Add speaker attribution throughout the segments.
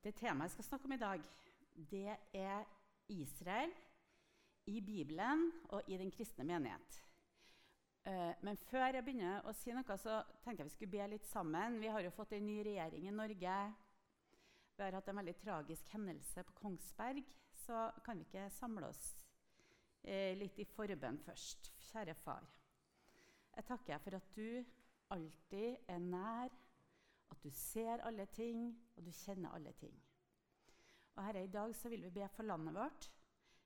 Speaker 1: Det temaet jeg skal snakke om i dag, det er Israel i Bibelen og i den kristne menighet. Eh, men før jeg begynner å si noe, så tenkte jeg vi skulle be litt sammen. Vi har jo fått en ny regjering i Norge. Vi har hatt en veldig tragisk hendelse på Kongsberg. Så kan vi ikke samle oss eh, litt i forbønn først? Kjære far. Jeg takker for at du alltid er nær at du ser alle ting, og du kjenner alle ting. Og Herre, I dag så vil vi be for landet vårt.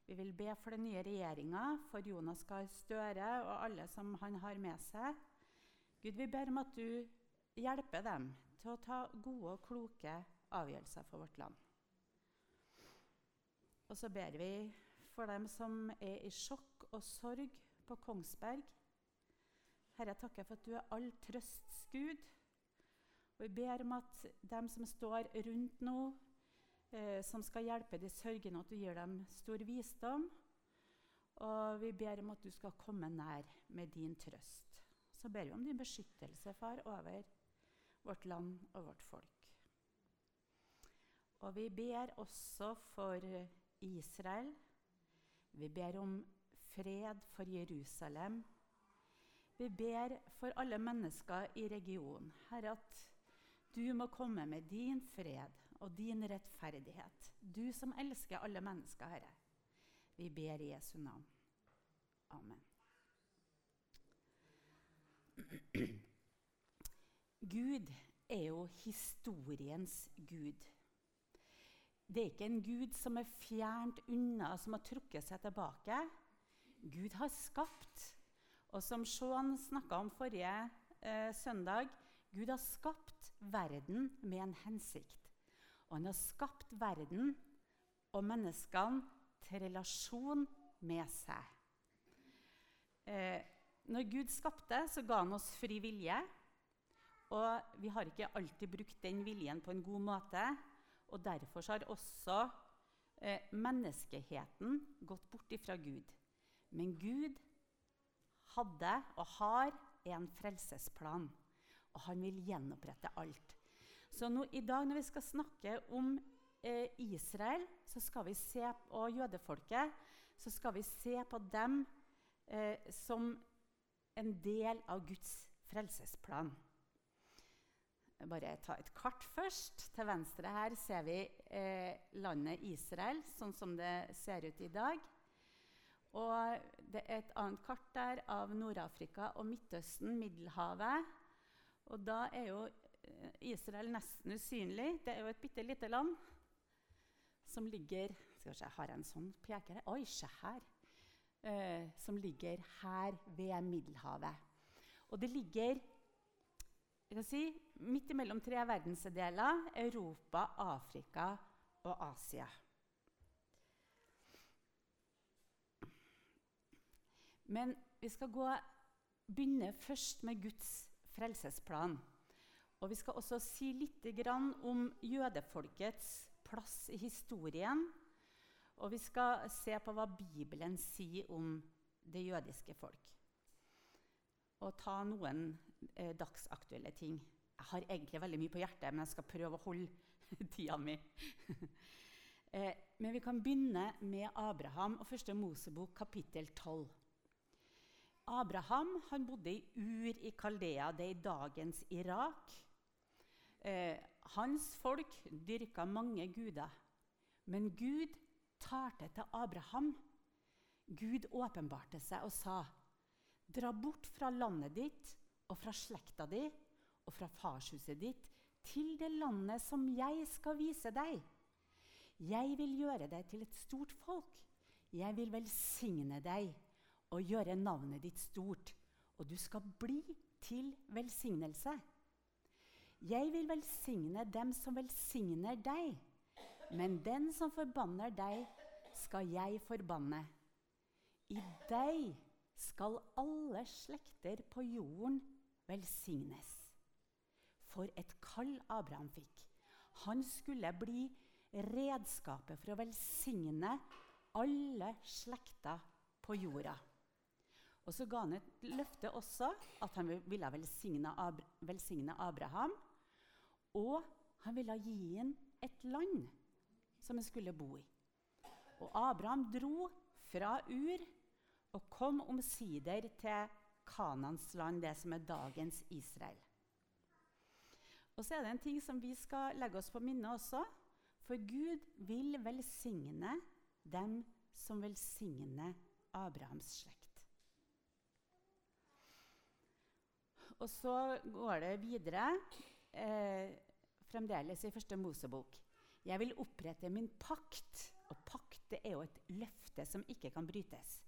Speaker 1: Vi vil be for den nye regjeringa, for Jonas Gahr Støre og alle som han har med seg. Gud, vi ber om at du hjelper dem til å ta gode og kloke avgjørelser for vårt land. Og så ber vi for dem som er i sjokk og sorg på Kongsberg. Herre, jeg takker for at du er all trøsts Gud. Og vi ber om at dem som står rundt nå, eh, som skal hjelpe de sørgende, at du gir dem stor visdom. Og vi ber om at du skal komme nær med din trøst. Så ber vi om din beskyttelse, far, over vårt land og vårt folk. Og vi ber også for Israel. Vi ber om fred for Jerusalem. Vi ber for alle mennesker i regionen. Herre, at du må komme med din fred og din rettferdighet. Du som elsker alle mennesker, Herre. Vi ber i Jesu navn. Amen. Gud er jo historiens gud. Det er ikke en gud som er fjernt unna, som har trukket seg tilbake. Gud har skapt. Og som Sean snakka om forrige eh, søndag, Gud har skapt verden med en hensikt. Og han har skapt verden og menneskene til relasjon med seg. Eh, når Gud skapte, så ga han oss fri vilje. Og vi har ikke alltid brukt den viljen på en god måte. Og derfor har også eh, menneskeheten gått bort ifra Gud. Men Gud hadde og har en frelsesplan og han vil gjenopprette alt. Så nå, i dag når vi skal snakke om eh, Israel se, og jødefolket, så skal vi se på dem eh, som en del av Guds frelsesplan. Bare ta et kart først. Til venstre her ser vi eh, landet Israel, sånn som det ser ut i dag. Og det er et annet kart der av Nord-Afrika og Midtøsten, Middelhavet. Og da er jo eh, Israel nesten usynlig. Det er jo et bitte lite land som ligger Skal vi se, har jeg en sånn peker? Oi, se her. Eh, som ligger her ved Middelhavet. Og det ligger jeg kan si, midt imellom tre verdensdeler Europa, Afrika og Asia. Men vi skal gå, begynne først med Guds frelsesplan. Og Vi skal også si litt om jødefolkets plass i historien. Og vi skal se på hva Bibelen sier om det jødiske folk. Og ta noen eh, dagsaktuelle ting. Jeg har egentlig veldig mye på hjertet, men jeg skal prøve å holde tida mi. eh, men vi kan begynne med Abraham og første Mosebok, kapittel 12. Abraham han bodde i Ur i Kaldea, det er i dagens Irak. Eh, hans folk dyrka mange guder. Men Gud talte til Abraham. Gud åpenbarte seg og sa, 'Dra bort fra landet ditt og fra slekta di og fra farshuset ditt' 'til det landet som jeg skal vise deg.' 'Jeg vil gjøre deg til et stort folk. Jeg vil velsigne deg.' Og gjøre navnet ditt stort, og du skal bli til velsignelse. Jeg vil velsigne dem som velsigner deg, men den som forbanner deg, skal jeg forbanne. I deg skal alle slekter på jorden velsignes. For et kall Abraham fikk. Han skulle bli redskapet for å velsigne alle slekter på jorda. Og så ga han et løfte også at han ville velsigne, Abraham. Og han ville gi ham et land som han skulle bo i. Og Abraham dro fra Ur og kom omsider til Kanans land, det som er dagens Israel. Og så er det en ting som vi skal legge oss på minnet også. For Gud vil velsigne dem som velsigner Abrahams slekt. Og så går det videre, eh, fremdeles i første Mosebok. Jeg vil opprette min pakt. Og pakt er jo et løfte som ikke kan brytes.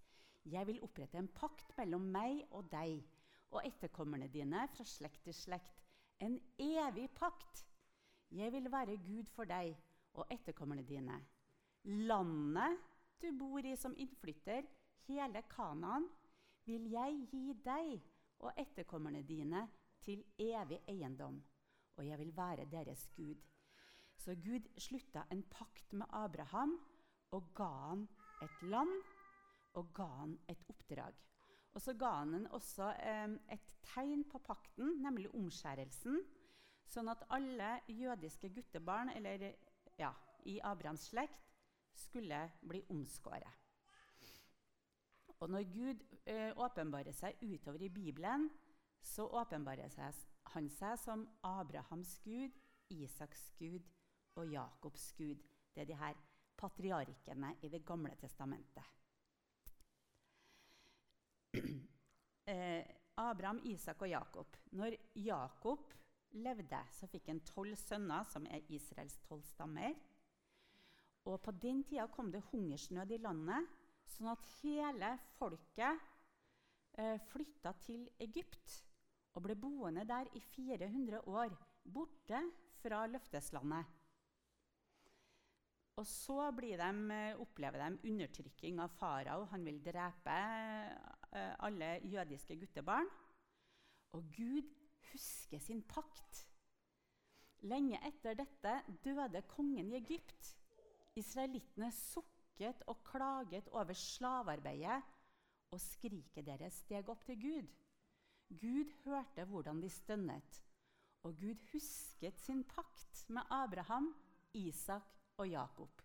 Speaker 1: Jeg vil opprette en pakt mellom meg og deg og etterkommerne dine fra slekt til slekt. En evig pakt. Jeg vil være Gud for deg og etterkommerne dine. Landet du bor i som innflytter, hele Kanaan, vil jeg gi deg og etterkommerne dine til evig eiendom, og jeg vil være deres Gud. Så Gud slutta en pakt med Abraham og ga han et land og ga han et oppdrag. Og så ga han også eh, et tegn på pakten, nemlig omskjærelsen, sånn at alle jødiske guttebarn eller, ja, i Abrahams slekt skulle bli omskåret. Og når Gud eh, åpenbarer seg utover i Bibelen, så åpenbarer han seg som Abrahams Gud, Isaks Gud og Jakobs Gud. Det er de her patriarkene i Det gamle testamentet. Eh, Abraham, Isak og Jakob. Når Jakob levde, så fikk han tolv sønner, som er Israels tolv stammer. Og På den tida kom det hungersnød i landet, sånn at hele folket eh, flytta til Egypt og ble boende der i 400 år, borte fra løfteslandet. Og så de, eh, opplever de undertrykking av farao. Han vil drepe eh, alle jødiske guttebarn. Og Gud husker sin pakt. Lenge etter dette døde kongen i Egypt. Israelittene sukket og klaget over slavearbeidet, og skriket deres steg opp til Gud. Gud hørte hvordan de stønnet, og Gud husket sin pakt med Abraham, Isak og Jakob.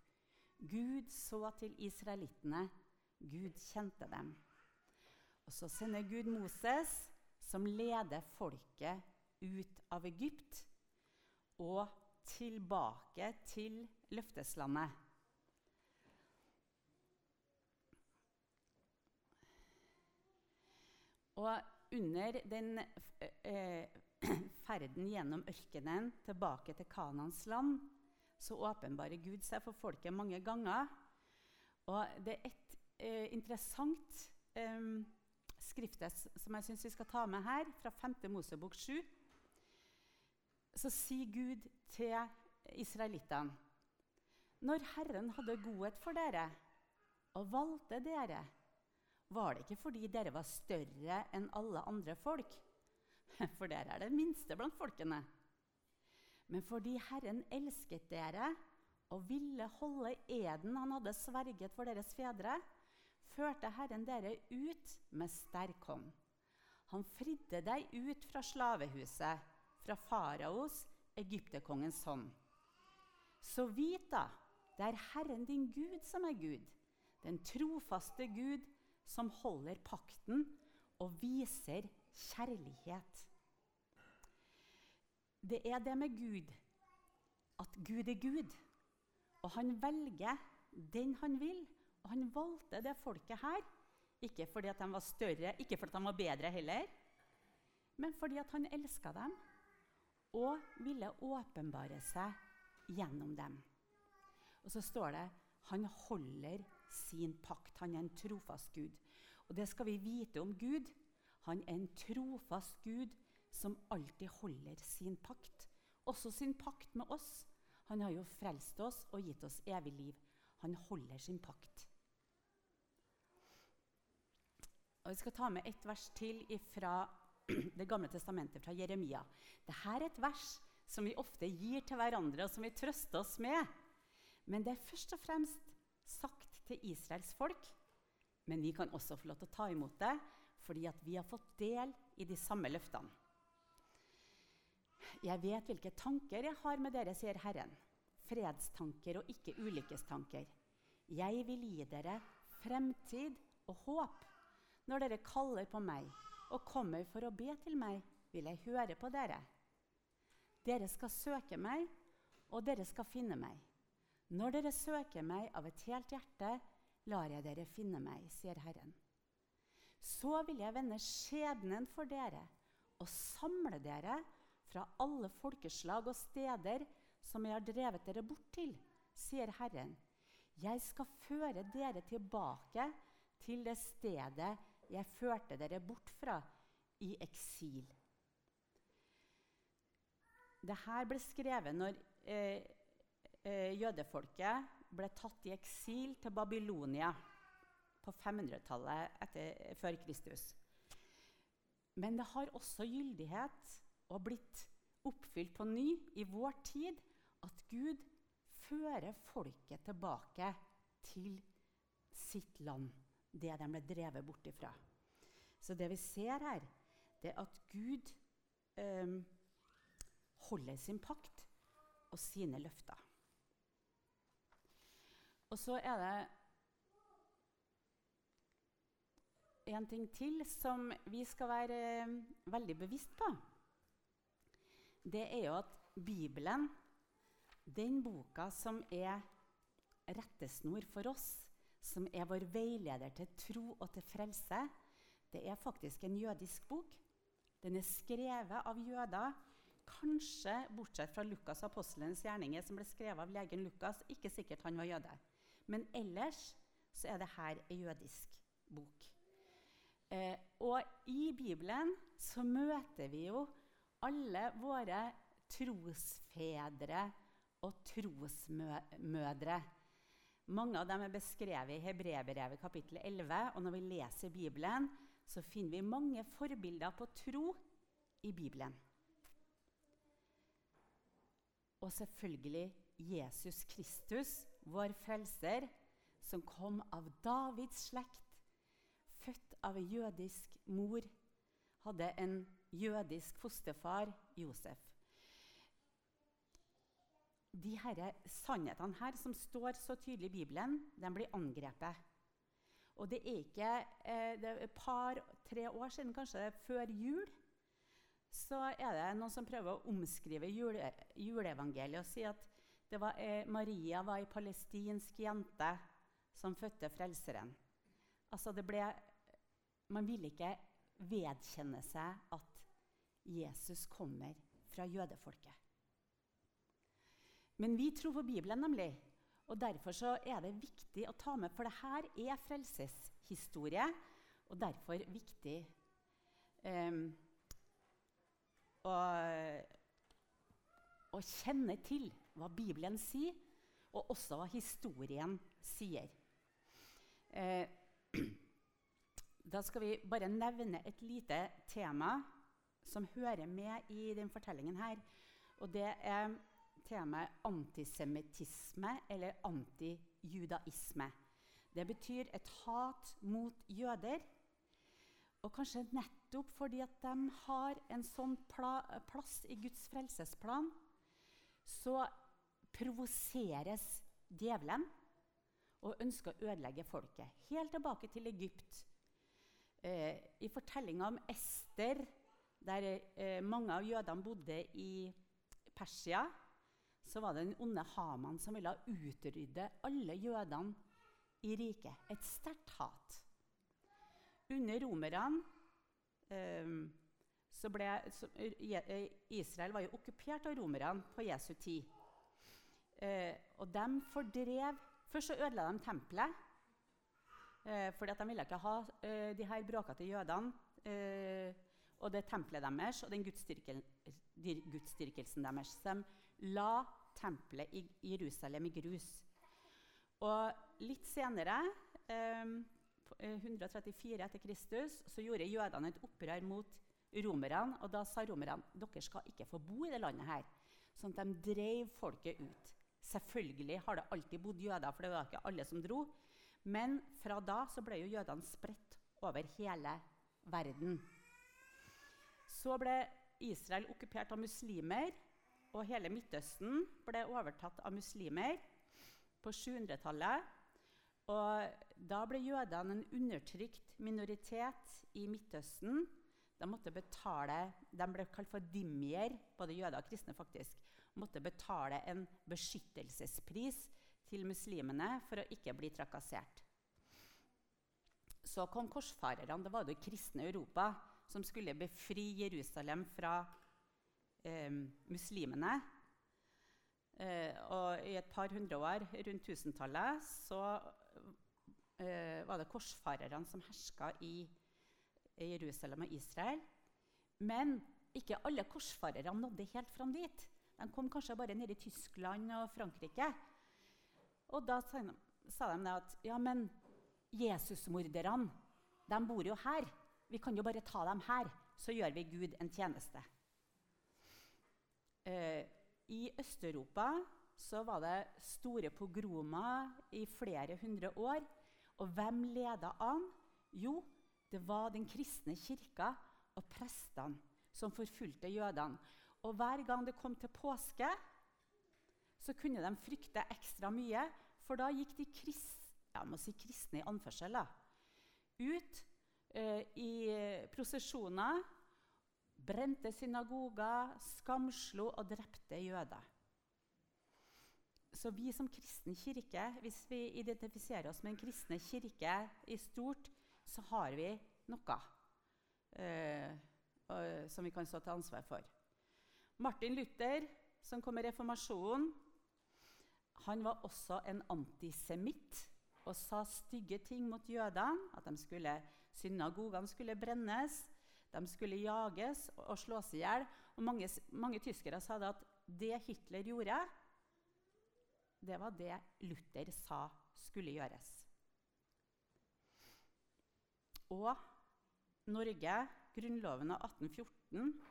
Speaker 1: Gud så til israelittene. Gud kjente dem. Og Så sender Gud Moses, som leder folket ut av Egypt og tilbake til løfteslandet. Og under den eh, ferden gjennom ørkenen tilbake til Kanans land så åpenbarer Gud seg for folket mange ganger. Og det er et eh, interessant eh, skriftes som jeg syns vi skal ta med her, fra 5. Mosebok 7. Så sier Gud til israelittene Når Herren hadde godhet for dere og valgte dere, var det ikke fordi dere var større enn alle andre folk, for dere er det minste blant folkene men fordi Herren elsket dere og ville holde eden han hadde sverget for deres fedre, førte Herren dere ut med sterk hånd. Han fridde deg ut fra slavehuset, fra faraos, egypterkongens hånd. Så vit da, det er Herren din Gud som er Gud, den trofaste Gud som holder pakten og viser kjærlighet det er det med Gud at Gud er Gud. Og han velger den han vil. Og han valgte det folket her. Ikke fordi at de var større, ikke fordi de var bedre heller, men fordi at han elska dem og ville åpenbare seg gjennom dem. Og så står det han holder sin pakt. Han er en trofast Gud. Og det skal vi vite om Gud. Han er en trofast Gud som alltid holder sin pakt. Også sin pakt med oss. Han har jo frelst oss og gitt oss evig liv. Han holder sin pakt. Og Vi skal ta med et vers til fra Det gamle testamentet, fra Jeremia. Dette er et vers som vi ofte gir til hverandre, og som vi trøster oss med. Men det er først og fremst sagt til Israels folk. Men vi kan også få lov til å ta imot det, fordi vi har fått del i de samme løftene. Jeg vet hvilke tanker jeg har med dere, sier Herren. fredstanker og ikke ulykkestanker. Jeg vil gi dere fremtid og håp. Når dere kaller på meg og kommer for å be til meg, vil jeg høre på dere. Dere skal søke meg, og dere skal finne meg. Når dere søker meg av et helt hjerte, lar jeg dere finne meg, sier Herren. Så vil jeg vende skjebnen for dere og samle dere fra alle folkeslag og steder som jeg har drevet dere bort til, sier Herren. Jeg skal føre dere tilbake til det stedet jeg førte dere bort fra i eksil. Dette ble skrevet når eh, eh, jødefolket ble tatt i eksil til Babylonia på 500-tallet før Kristus. Men det har også gyldighet og blitt oppfylt på ny i vår tid at Gud fører folket tilbake til sitt land, det de ble drevet bort ifra. Så det vi ser her, det er at Gud eh, holder sin pakt og sine løfter. Og så er det en ting til som vi skal være eh, veldig bevisst på. Det er jo at Bibelen, den boka som er rettesnor for oss, som er vår veileder til tro og til frelse, det er faktisk en jødisk bok. Den er skrevet av jøder, kanskje bortsett fra Lukas' apostelens gjerninger, som ble skrevet av legen Lukas. Ikke sikkert han var jøde. Men ellers så er det her ei jødisk bok. Eh, og i Bibelen så møter vi jo alle våre trosfedre og trosmødre. Mange av dem er beskrevet i Hebreerbrevet kapittel 11. Og når vi leser Bibelen, så finner vi mange forbilder på tro i Bibelen. Og selvfølgelig Jesus Kristus, vår frelser, som kom av Davids slekt, født av en jødisk mor, hadde en jødisk fosterfar, Josef. De her sannhetene her, som står så tydelig i Bibelen, de blir angrepet. Og det er ikke eh, det er et par-tre år siden, kanskje før jul, så er det noen som prøver å omskrive jule, juleevangeliet og si at var, eh, Maria var ei palestinsk jente som fødte Frelseren. Altså det ble, man ville ikke vedkjenne seg at Jesus kommer fra jødefolket. Men vi tror på Bibelen, nemlig. Og Derfor er det viktig å ta med, for det her er frelseshistorie. Og derfor viktig um, å, å, kjenne til hva Bibelen sier, og også hva historien sier. Eh, da skal vi bare nevne et lite tema som hører med i den fortellingen her. Og det er temaet antisemittisme eller antijudaisme. Det betyr et hat mot jøder. Og kanskje nettopp fordi at de har en sånn plass i Guds frelsesplan, så provoseres djevelen og ønsker å ødelegge folket. Helt tilbake til Egypt. Eh, I fortellinga om Ester, der eh, mange av jødene bodde i Persia, så var det den onde Haman som ville utrydde alle jødene i riket. Et sterkt hat. Under romerne eh, så ble så, eh, Israel var jo okkupert av romerne på Jesu tid. Eh, og de fordrev Først så ødela de tempelet. Eh, fordi de ville ikke ha eh, de her bråkete jødene eh, og det tempelet deres og den gudsdyrkelsen deres. De la tempelet i Jerusalem i grus. Og litt senere, eh, 134 eh, etter Kristus, så gjorde jødene et opprør mot romerne. Og da sa romerne dere skal ikke få bo i det landet her. Sånn at de drev folket ut. Selvfølgelig har det alltid bodd jøder, for det var ikke alle som dro. Men fra da så ble jo jødene spredt over hele verden. Så ble Israel okkupert av muslimer og hele Midtøsten ble overtatt av muslimer på 700-tallet. Og da ble jødene en undertrykt minoritet i Midtøsten. De, måtte betale, de ble kalt for dimmier, både jøder og kristne. faktisk, måtte betale en beskyttelsespris til muslimene for å ikke bli trakassert. Så kom korsfarerne. Det var det kristne Europa som skulle befri Jerusalem fra eh, muslimene. Eh, og i et par hundre år, rundt tusentallet, så eh, var det korsfarerne som herska i, Jerusalem og Israel. Men ikke alle korsfarerne nådde helt fram dit. De kom kanskje bare ned i Tyskland og Frankrike. Og da sa de at ja, men Jesusmorderne de bor jo her. Vi kan jo bare ta dem her, så gjør vi Gud en tjeneste. Eh, I Øst-Europa var det store pogromer i flere hundre år. Og hvem leda an? Jo, det var den kristne kirka og prestene som forfulgte jødene. Og hver gang det kom til påske, så kunne de frykte ekstra mye, for da gikk de kristne, må si kristne i anførsel ut eh, i prosesjoner, brente synagoger, skamslo og drepte jøder. Så vi som kristen kirke, hvis vi identifiserer oss med en kristne kirke i stort, så har vi noe eh, som vi kan stå til ansvar for. Martin Luther, som kom med reformasjonen, han var også en antisemitt og sa stygge ting mot jødene. At skulle, synagogene skulle brennes, de skulle jages og slås i hjel. Og mange, mange tyskere sa at det Hitler gjorde, det var det Luther sa skulle gjøres. Og Norge, grunnloven av 1814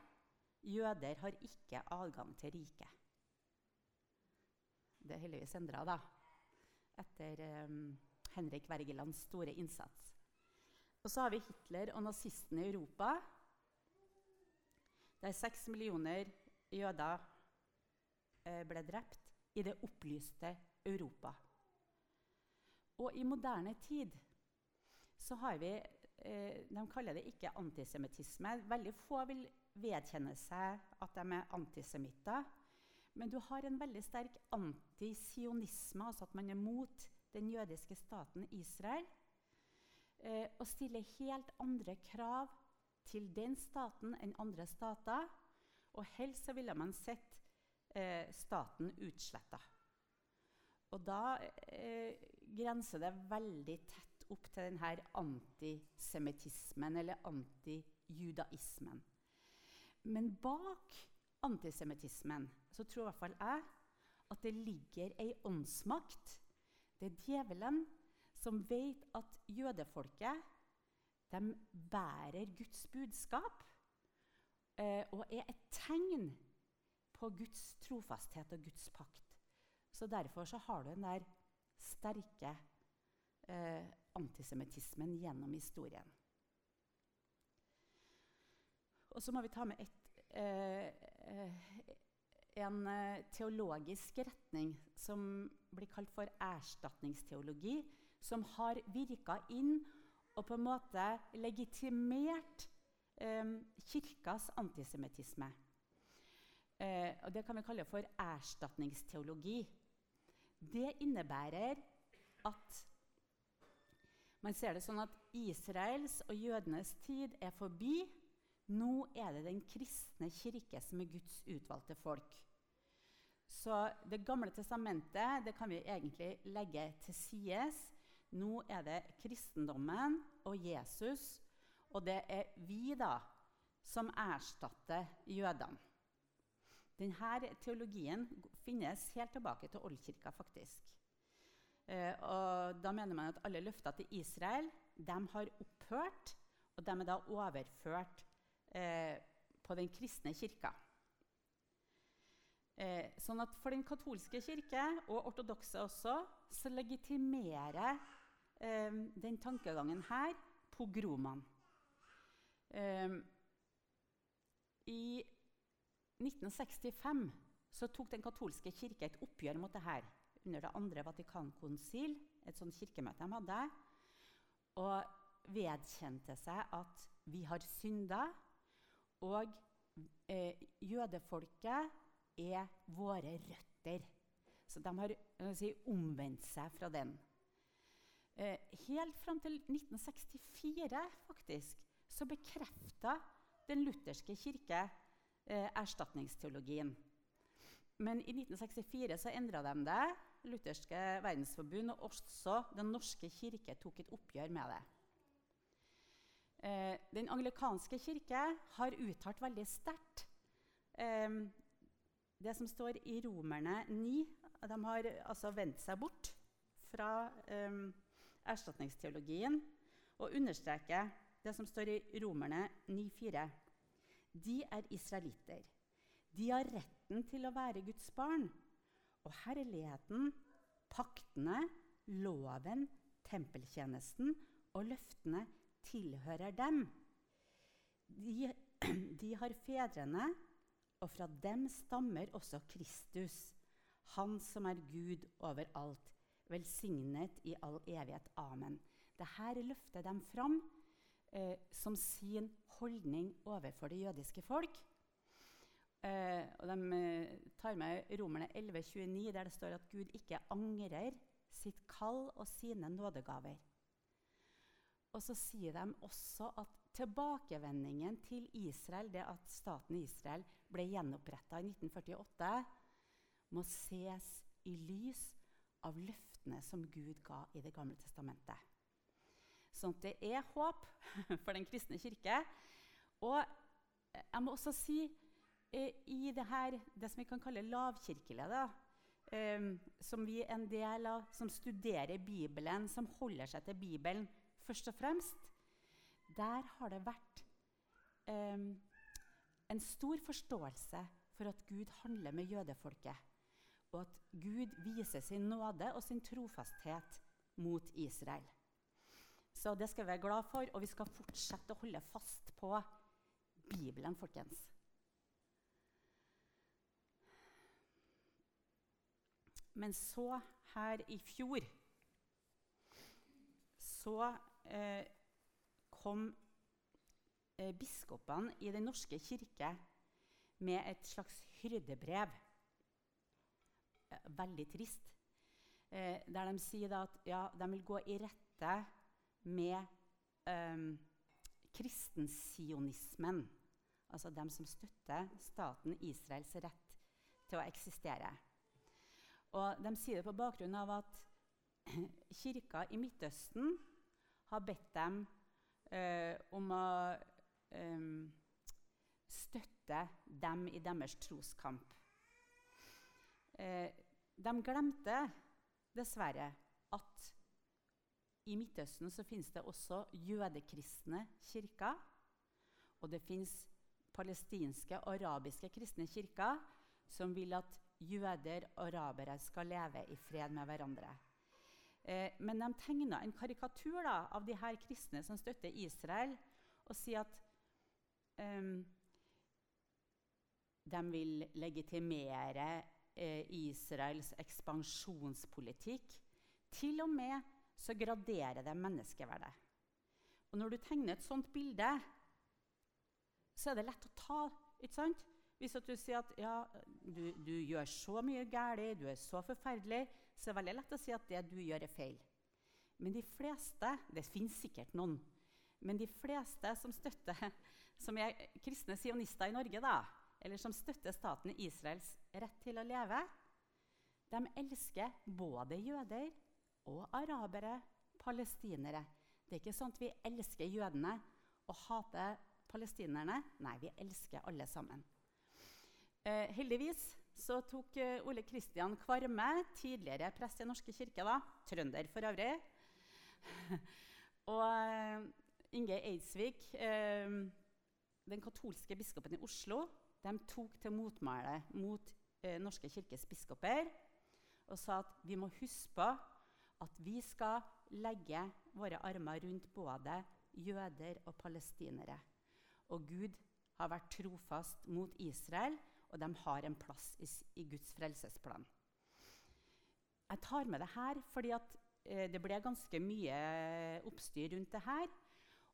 Speaker 1: Jøder har ikke adgang til riket. Det er heldigvis endra da, etter um, Henrik Wergelands store innsats. Og så har vi Hitler og nazistene i Europa. Der seks millioner jøder eh, ble drept i det opplyste Europa. Og i moderne tid så har vi eh, De kaller det ikke antisemittisme. Veldig få vil vedkjenne seg at de er antisemitter. Men du har en veldig sterk antisionisme, altså at man er mot den jødiske staten Israel. Eh, og stiller helt andre krav til den staten enn andre stater. Og helst så ville man sett eh, staten utsletta. Og da eh, grenser det veldig tett opp til denne antisemittismen eller antijudaismen. Men bak antisemittismen så tror i hvert fall jeg at det ligger ei åndsmakt. Det er djevelen som vet at jødefolket de bærer Guds budskap eh, og er et tegn på Guds trofasthet og Guds pakt. Så Derfor så har du den der sterke eh, antisemittismen gjennom historien. Og så må vi ta med et, eh, en eh, teologisk retning som blir kalt for erstatningsteologi, som har virka inn og på en måte legitimert eh, kirkas antisemittisme. Eh, og det kan vi kalle for erstatningsteologi. Det innebærer at man ser det sånn at Israels og jødenes tid er forbi. Nå er det Den kristne kirke som er Guds utvalgte folk. Så Det gamle testamentet det kan vi egentlig legge til sides. Nå er det kristendommen og Jesus, og det er vi da som erstatter jødene. Denne teologien finnes helt tilbake til oldkirka. faktisk. Eh, og da mener man at alle løfter til Israel de har opphørt, og de er da overført eh, på den kristne kirka. Eh, sånn at For den katolske kirke, og ortodokse også, så legitimerer eh, den tankegangen her pogromene. Eh, I 1965 så tok den katolske kirke et oppgjør mot dette under det andre Vatikankonsil, et sånt kirkemøte de hadde, og vedkjente seg at vi har synda, og eh, jødefolket er våre røtter. Så de har si, omvendt seg fra den. Eh, helt fram til 1964 faktisk, så bekrefta den lutherske kirke eh, erstatningsteologien. Men i 1964 så endra de det. Lutherske verdensforbund og også Den norske kirke tok et oppgjør med det. Eh, den anglikanske kirke har uttalt veldig sterkt eh, det som står i Romerne 9. De har altså vendt seg bort fra eh, erstatningsteologien og understreker det som står i Romerne 9,4. De er israelitter. De har retten til å være Guds barn. Og herligheten, paktene, loven, tempeltjenesten og løftene tilhører dem. De, de har fedrene, og fra dem stammer også Kristus, Han som er Gud over alt, velsignet i all evighet. Amen. Dette løfter de fram eh, som sin holdning overfor det jødiske folk. Eh, og de eh, tar med Romerne 11,29, der det står at Gud ikke angrer sitt kall og sine nådegaver. Og så sier de også at tilbakevendingen til Israel, det at staten Israel ble gjenoppretta i 1948, må ses i lys av løftene som Gud ga i Det gamle testamentet. Sånn at det er håp for den kristne kirke. Og jeg må også si Eh, i det her, det som vi kan kalle lavkirkelige, eh, som vi er en del av, som studerer Bibelen, som holder seg til Bibelen først og fremst, der har det vært eh, en stor forståelse for at Gud handler med jødefolket, og at Gud viser sin nåde og sin trofasthet mot Israel. Så det skal vi være glad for, og vi skal fortsette å holde fast på Bibelen, folkens. Men så, her i fjor, så eh, kom eh, biskopene i Den norske kirke med et slags hyrdebrev. Eh, veldig trist. Eh, der de sier at ja, de vil gå i rette med eh, kristensionismen. Altså dem som støtter staten Israels rett til å eksistere. Og de sier det på bakgrunn av at kirka i Midtøsten har bedt dem eh, om å eh, støtte dem i deres troskamp. Eh, de glemte dessverre at i Midtøsten så finnes det også jødekristne kirker. Og det fins palestinske og arabiske kristne kirker som vil at jøder og arabere skal leve i fred med hverandre. Eh, men de tegna en karikatur da, av de her kristne som støtter Israel, og sier at eh, de vil legitimere eh, Israels ekspansjonspolitikk. Til og med så graderer det menneskeverdet. Og når du tegner et sånt bilde, så er det lett å ta. ikke sant? Hvis du sier at ja, du, du, gjør så mye galt, du er så forferdelig, så er det veldig lett å si at det du gjør, er feil. Men de fleste Det finnes sikkert noen. Men de fleste som støtter, som er kristne sionister i Norge, da, eller som støtter staten Israels rett til å leve, de elsker både jøder og arabere, palestinere. Det er ikke sånn at vi elsker jødene og hater palestinerne. Nei, vi elsker alle sammen. Eh, heldigvis så tok eh, Ole Kristian Kvarme, tidligere prest i Norske kirke, da, trønder for øvrig, og eh, Inge Eidsvik, eh, den katolske biskopen i Oslo, de tok til motmæle mot Norske kirkes biskoper og sa at vi må huske på at vi skal legge våre armer rundt både jøder og palestinere. Og Gud har vært trofast mot Israel og de har en plass i, i Guds frelsesplan. Jeg tar med det her fordi at, eh, det ble ganske mye oppstyr rundt det her.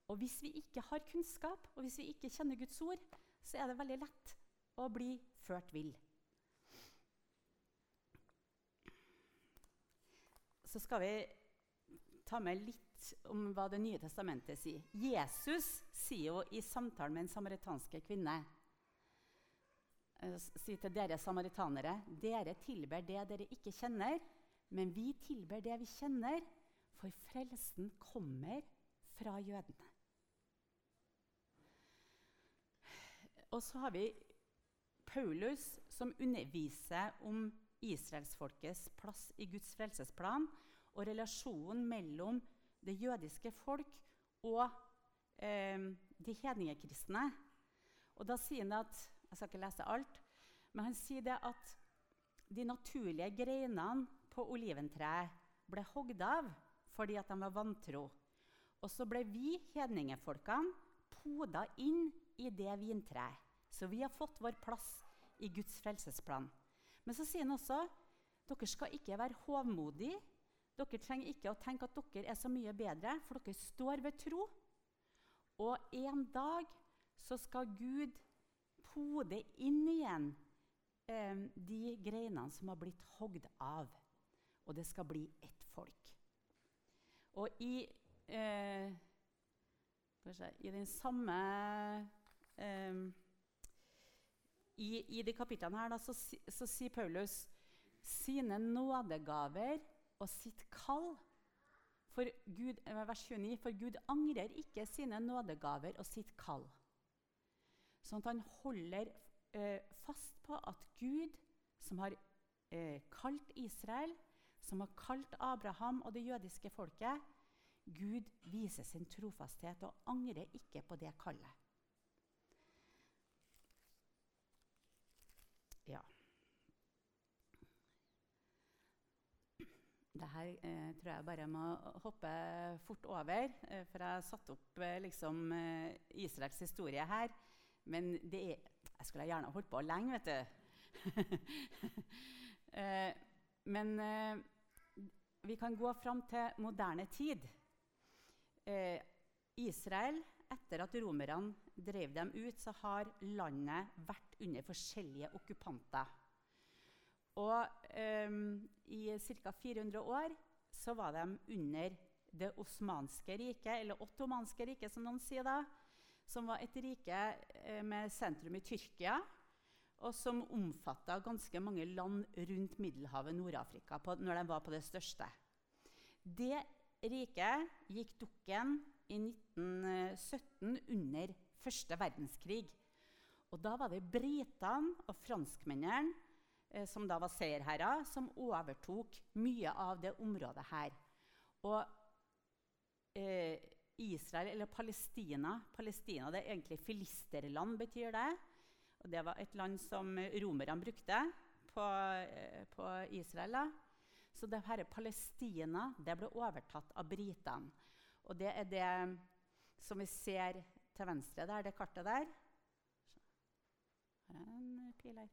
Speaker 1: Og hvis vi ikke har kunnskap, og hvis vi ikke kjenner Guds ord, så er det veldig lett å bli ført vill. Så skal vi ta med litt om hva Det nye testamentet sier. Jesus sier jo i samtalen med en samaritanske kvinne eh, sier til dere samaritanere dere tilber det dere ikke kjenner, men vi tilber det vi kjenner, for frelsen kommer fra jødene. Og så har vi Paulus, som underviser om israelsfolkets plass i Guds frelsesplan og relasjonen mellom det jødiske folk og eh, de hedningekristne. Og da sier han at Jeg skal ikke lese alt, men han sier det at de naturlige greinene på oliventreet ble hogd av fordi at de var vantro. Og så ble vi hedningefolkene poda inn i det vintreet. Så vi har fått vår plass i Guds frelsesplan. Men så sier han også dere skal ikke være hovmodige. Dere trenger ikke å tenke at dere er så mye bedre, for dere står ved tro. Og en dag så skal Gud pode inn igjen eh, de greinene som har blitt hogd av. Og det skal bli ett folk. Og i, eh, i den samme eh, i, i de kapitlene her da, så, så, sier Paulus sine nådegaver og sitt kall. For Gud, eh, vers 29, for Gud angrer ikke sine nådegaver og sitt kall. Sånn at han holder eh, fast på at Gud, som har eh, kalt Israel, som har kalt Abraham og det jødiske folket, Gud viser sin trofasthet og angrer ikke på det kallet. Ja. Det her eh, tror jeg bare må hoppe fort over, eh, for jeg har satt opp eh, liksom, eh, Israels historie her. Men det er Jeg skulle gjerne holdt på lenge, vet du. Eh, men eh, vi kan gå fram til moderne tid. Israel, etter at romerne drev dem ut, så har landet vært under forskjellige okkupanter. Og um, i ca. 400 år så var de under det osmanske riket, eller ottomanske riket, som noen sier da. Som var et rike eh, med sentrum i Tyrkia, og som omfatta ganske mange land rundt Middelhavet, Nord-Afrika, når de var på det største. Det riket gikk dukken i 1917 under første verdenskrig. Og da var det britene og franskmennene eh, som da var seierherrer, som overtok mye av det området her. Og eh, Israel, eller Palestina Palestina det er egentlig filisterland, betyr det. Og det var et land som romerne brukte på, eh, på Israel. Da. Så det her Palestina det ble overtatt av britene. Og det er det som vi ser til venstre der, det kartet der. Er en pil her.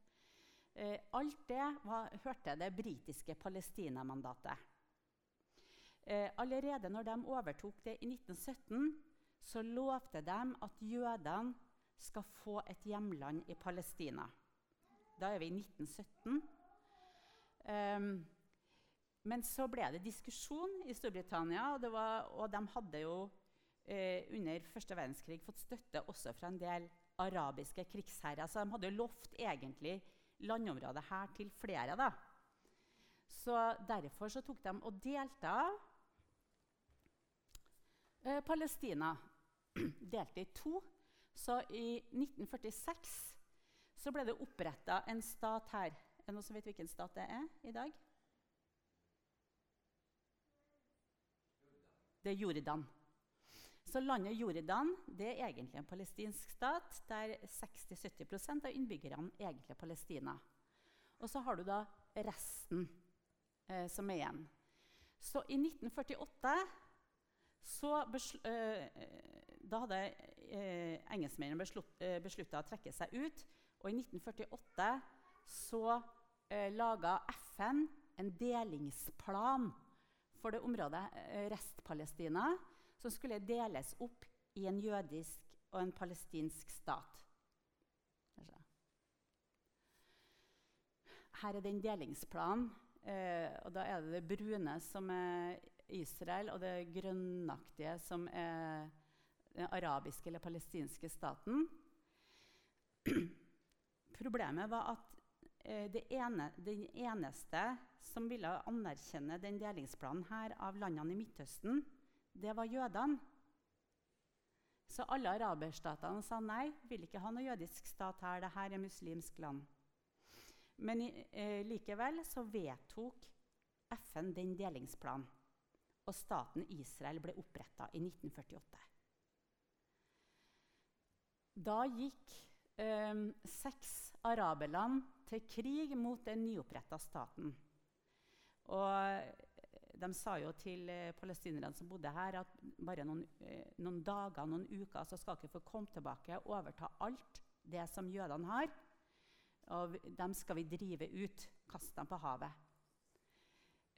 Speaker 1: Eh, alt det var, hørte det britiske Palestina-mandatet. Eh, allerede når de overtok det i 1917, så lovte de at jødene skal få et hjemland i Palestina. Da er vi i 1917. Um, men så ble det diskusjon i Storbritannia, og, var, og de hadde jo eh, under første verdenskrig fått støtte også fra en del arabiske krigsherrer. Så de hadde jo lovt egentlig landområdet her til flere. da. Så Derfor så tok de og delte av eh, Palestina. delte i to. Så i 1946 så ble det oppretta en stat her. Er det noen som vet hvilken stat det er i dag? Det er Jordan. Så landet Jordan det er egentlig en palestinsk stat, der 60-70 av innbyggerne egentlig er Palestina. Og så har du da resten eh, som er igjen. Så i 1948 så eh, da hadde eh, engelskmennene beslut, eh, beslutta å trekke seg ut. Og i 1948 så eh, laga FN en delingsplan for det området eh, Rest-Palestina, som skulle deles opp i en jødisk og en palestinsk stat. Her er den delingsplanen. Og da er det det brune som er Israel, og det grønnaktige som er den arabiske eller palestinske staten. Problemet var at eh, det ene, den eneste som ville anerkjenne den delingsplanen her av landene i Midtøsten, det var jødene. Så alle araberstatene sa nei, vil ikke ha noe jødisk stat her. Dette er muslimsk land. Men eh, likevel så vedtok FN den delingsplanen. Og staten Israel ble oppretta i 1948. Da gikk eh, seks araberland til krig mot den nyoppretta staten. Og de sa jo til eh, palestinerne som bodde her, at bare noen, eh, noen dager, noen uker, så skal dere få komme tilbake og overta alt det som jødene har. Og dem skal vi drive ut, kaste dem på havet.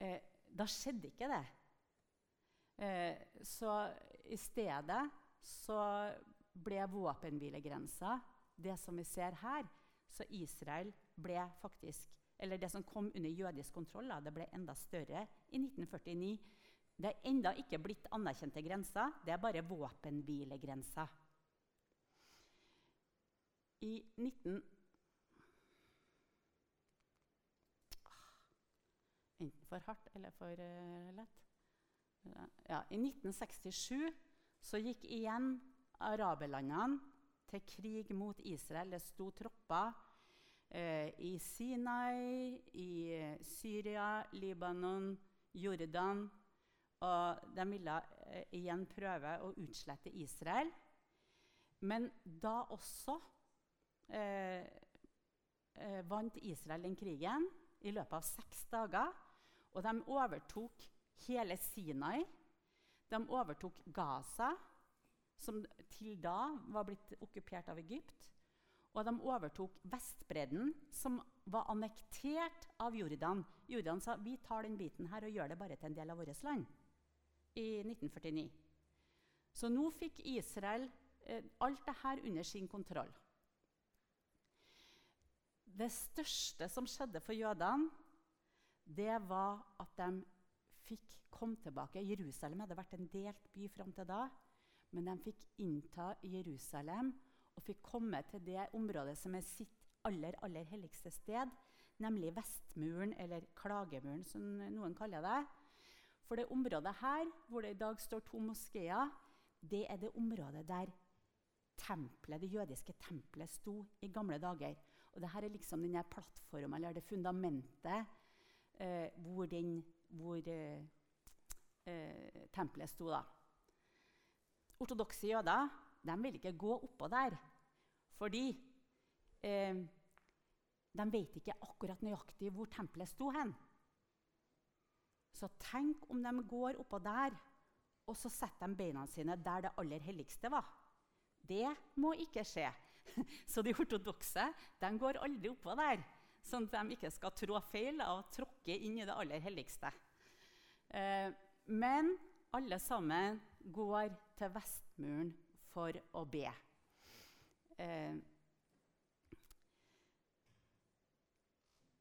Speaker 1: Eh, da skjedde ikke det. Eh, så i stedet så ble våpenhvilegrensa det som vi ser her. Så Israel ble faktisk eller det som kom under jødisk kontroll, det ble enda større i 1949. Det er enda ikke blitt anerkjente grenser, det er bare våpenhvilegrensa. I 19... Enten for hardt eller for uh, lett. Ja, I 1967 så gikk igjen araberlandene til krig mot Israel. Det sto tropper eh, i Sinai, i eh, Syria, Libanon, Jordan. Og de ville eh, igjen prøve å utslette Israel. Men da også eh, eh, vant Israel den krigen i løpet av seks dager. Og de overtok hele Sinai. De overtok Gaza, som til da var blitt okkupert av Egypt. Og de overtok Vestbredden, som var annektert av Jordan. Jordan sa vi tar den biten her og gjør det bare til en del av vårt land. I 1949. Så nå fikk Israel eh, alt dette under sin kontroll. Det største som skjedde for jødene, det var at de fikk komme tilbake. Jerusalem hadde vært en delt by fram til da, men de fikk innta Jerusalem og fikk komme til det området som er sitt aller, aller helligste sted, nemlig Vestmuren, eller Klagemuren, som noen kaller det. For det området her, hvor det i dag står to moskeer, det er det området der tempelet, det jødiske tempelet sto i gamle dager. Og dette er liksom denne plattformen, eller det fundamentet eh, hvor, den, hvor eh, eh, tempelet sto. da. Ortodokse jøder de vil ikke gå oppå der. Fordi eh, de vet ikke akkurat nøyaktig hvor tempelet sto hen. Så tenk om de går oppå der, og så setter de beina sine der det aller helligste var. Det må ikke skje. Så de ortodokse de går aldri oppå der, sånn at de ikke skal trå feil og tråkke inn i det aller helligste. Eh, men alle sammen går til Vestmuren for å be. Eh,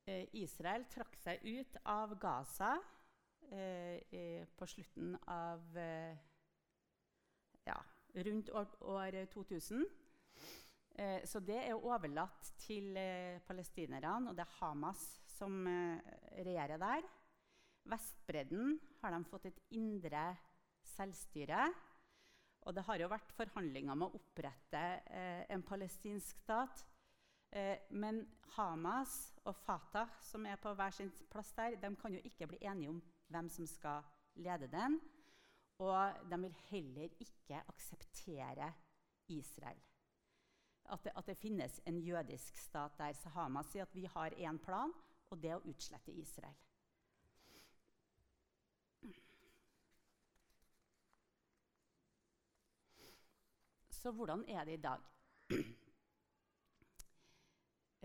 Speaker 1: eh, Israel trakk seg ut av Gaza på slutten av ja, rundt år 2000. Eh, så det er overlatt til eh, palestinerne, og det er Hamas som regjerer der. Vestbredden har de fått et indre selvstyre. Og det har jo vært forhandlinger om å opprette eh, en palestinsk stat. Eh, men Hamas og Fatah, som er på hver sin plass der, de kan jo ikke bli enige om hvem som skal lede den. Og de vil heller ikke akseptere Israel. At det, at det finnes en jødisk stat der. Så Hamas sier at vi har én plan, og det er å utslette Israel. Så hvordan er det i dag?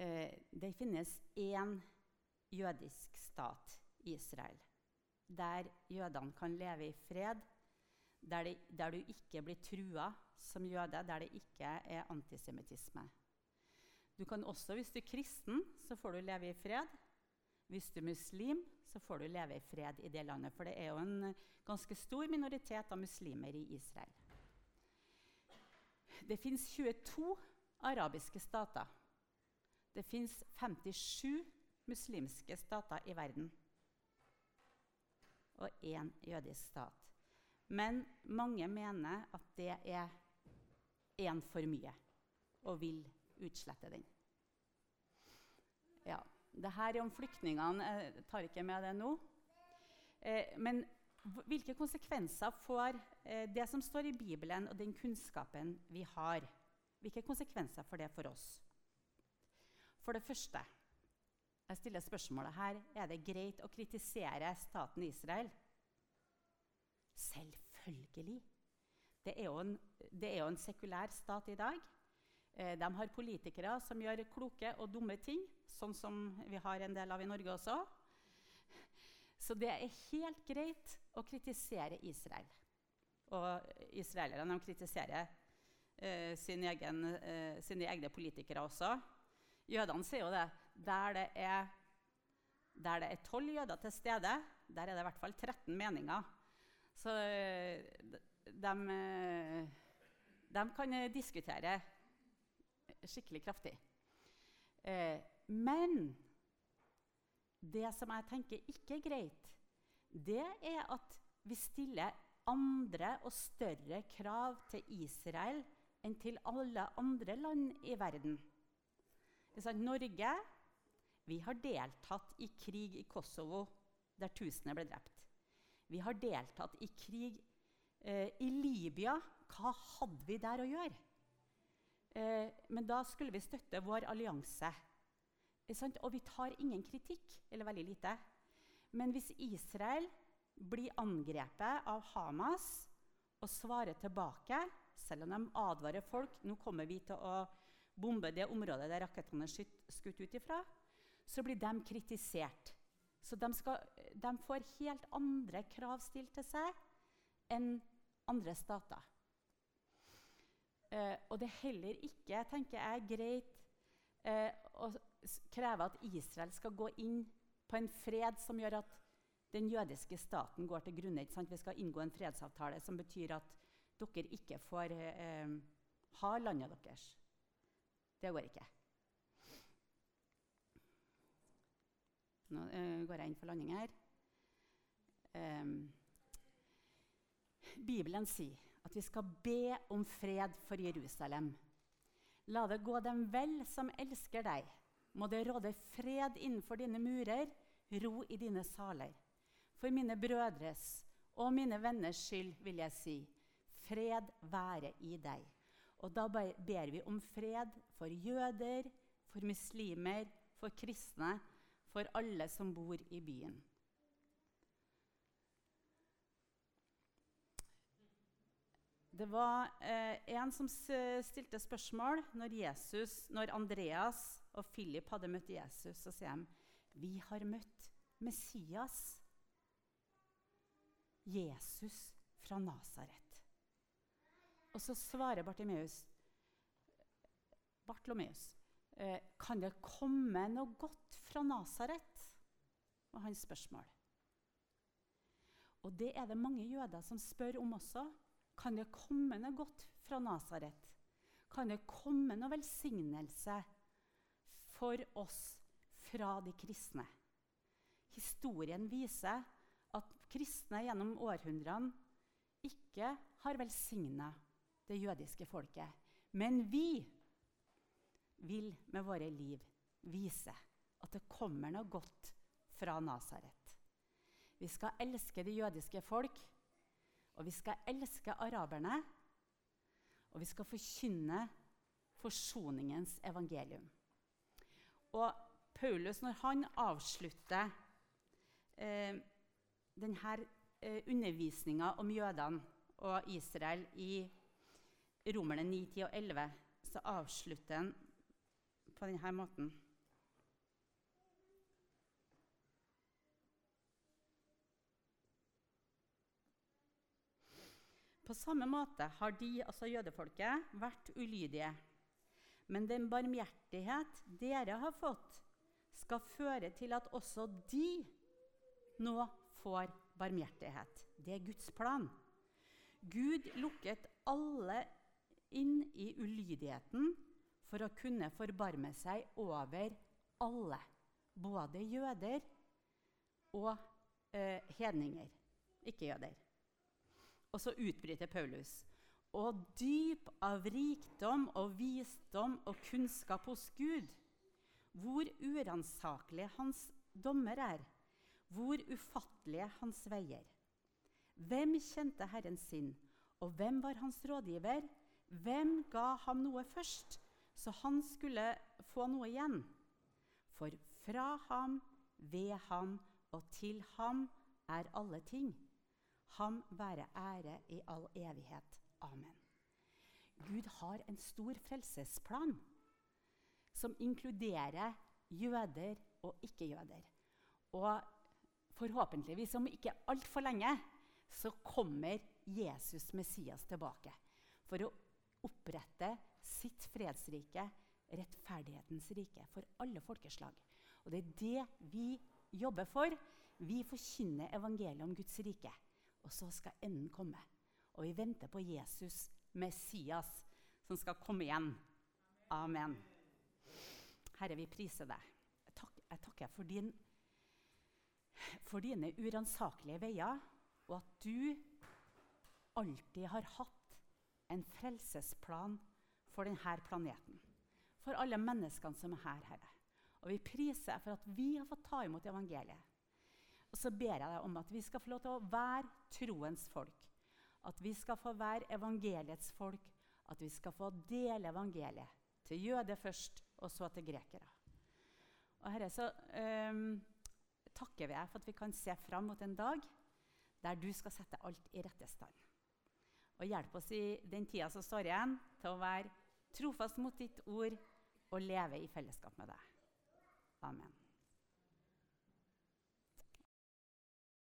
Speaker 1: eh, det finnes én jødisk stat, Israel, der jødene kan leve i fred, der, det, der du ikke blir trua som jøde, der det ikke er antisemittisme. Du kan også, Hvis du er kristen, så får du leve i fred. Hvis du er muslim, så får du leve i fred i det landet. For det er jo en ganske stor minoritet av muslimer i Israel. Det fins 22 arabiske stater. Det fins 57 muslimske stater i verden. Og én jødisk stat. Men mange mener at det er én for mye, og vil utslette den. Ja, det her er om flyktningene. Jeg tar ikke med det nå. Eh, men hvilke konsekvenser får eh, det som står i Bibelen, og den kunnskapen vi har? Hvilke konsekvenser får det for oss? For det første jeg stiller spørsmålet her, Er det greit å kritisere staten Israel? Selvfølgelig. Det er en, er jo en sekulær stat i dag. Eh, de har politikere som gjør kloke og dumme ting, sånn som vi har en del av i Norge også. Så det er helt greit å kritisere Israel. Og israelerne kritiserer eh, sin egen, eh, sine egne politikere også. Jødene sier jo det. Det er der det er tolv jøder til stede, der er det i hvert fall 13 meninger. Så de, eh, de kan diskutere skikkelig kraftig. Eh, men det som jeg tenker ikke er greit, det er at vi stiller andre og større krav til Israel enn til alle andre land i verden. Norge vi har deltatt i krig i Kosovo, der tusener ble drept. Vi har deltatt i krig eh, i Libya. Hva hadde vi der å gjøre? Eh, men da skulle vi støtte vår allianse. Og vi tar ingen kritikk, eller veldig lite. Men hvis Israel blir angrepet av Hamas og svarer tilbake, selv om de advarer folk nå kommer vi til å bombe det området der rakettene er skutt ut ifra, så blir de kritisert. Så de, skal, de får helt andre krav stilt til seg enn andre stater. Eh, og det er heller ikke tenker jeg, greit eh, å kreve at Israel skal gå inn på en fred som gjør at den jødiske staten går til grunne. Vi skal inngå en fredsavtale som betyr at dere ikke får eh, ha landet deres. Det går ikke. Nå uh, går jeg inn for landing her. Um, Bibelen sier at vi skal be om fred for Jerusalem. La det gå dem vel som elsker deg. Må det råde fred innenfor dine murer, ro i dine saler. For mine brødres og mine venners skyld vil jeg si, fred være i deg. Og da ber vi om fred for jøder, for muslimer, for kristne, for alle som bor i byen. Det var eh, en som stilte spørsmål når, Jesus, når Andreas og Philip hadde møtt Jesus. Så sier de vi har møtt Messias, Jesus fra Nasaret. Og så svarer Bartimeus, Bartlomeus, kan det komme noe godt fra Nasaret? var hans spørsmål. Og det er det mange jøder som spør om også. Kan det komme noe godt fra Nasaret? Kan det komme noe velsignelse for oss fra de kristne? Historien viser at kristne gjennom århundrene ikke har velsigna det jødiske folket. Men vi vil med våre liv vise at det kommer noe godt fra Nasaret. Vi skal elske det jødiske folk og vi skal elske araberne, og vi skal forkynne forsoningens evangelium. Og Paulus, når han avslutter eh, denne eh, undervisninga om jødene og Israel i Romerne 9, 10 og 11, så avslutter han på denne måten. På samme måte har de, altså jødefolket, vært ulydige. Men den barmhjertighet dere har fått, skal føre til at også de nå får barmhjertighet. Det er Guds plan. Gud lukket alle inn i ulydigheten for å kunne forbarme seg over alle, både jøder og eh, hedninger, ikke-jøder. Og så utbryter Paulus. Og dyp av rikdom og visdom og kunnskap hos Gud, hvor uransakelig hans dommer er, hvor ufattelige hans veier. Hvem kjente Herren sin, og hvem var hans rådgiver? Hvem ga ham noe først, så han skulle få noe igjen? For fra ham, ved ham og til ham er alle ting. Ham være ære i all evighet. Amen. Gud har en stor frelsesplan som inkluderer jøder og ikke-jøder. Og forhåpentligvis om ikke altfor lenge så kommer Jesus Messias tilbake for å opprette sitt fredsrike, rettferdighetens rike, for alle folkeslag. Og det er det vi jobber for. Vi forkynner evangeliet om Guds rike. Og så skal enden komme. Og vi venter på Jesus, Messias, som skal komme igjen. Amen. Herre, vi priser deg. Jeg, tak, jeg takker for, din, for dine uransakelige veier, og at du alltid har hatt en frelsesplan for denne planeten. For alle menneskene som er her, Herre. Og vi priser deg for at vi har fått ta imot evangeliet. Og så ber jeg deg om at vi skal få lov til å være troens folk. At vi skal få være evangeliets folk. At vi skal få dele evangeliet. Til jøder først, og så til grekere. Og Herre, så um, takker vi deg for at vi kan se fram mot en dag der du skal sette alt i rette stand. Og hjelp oss i den tida som står igjen, til å være trofast mot ditt ord og leve i fellesskap med deg. Amen.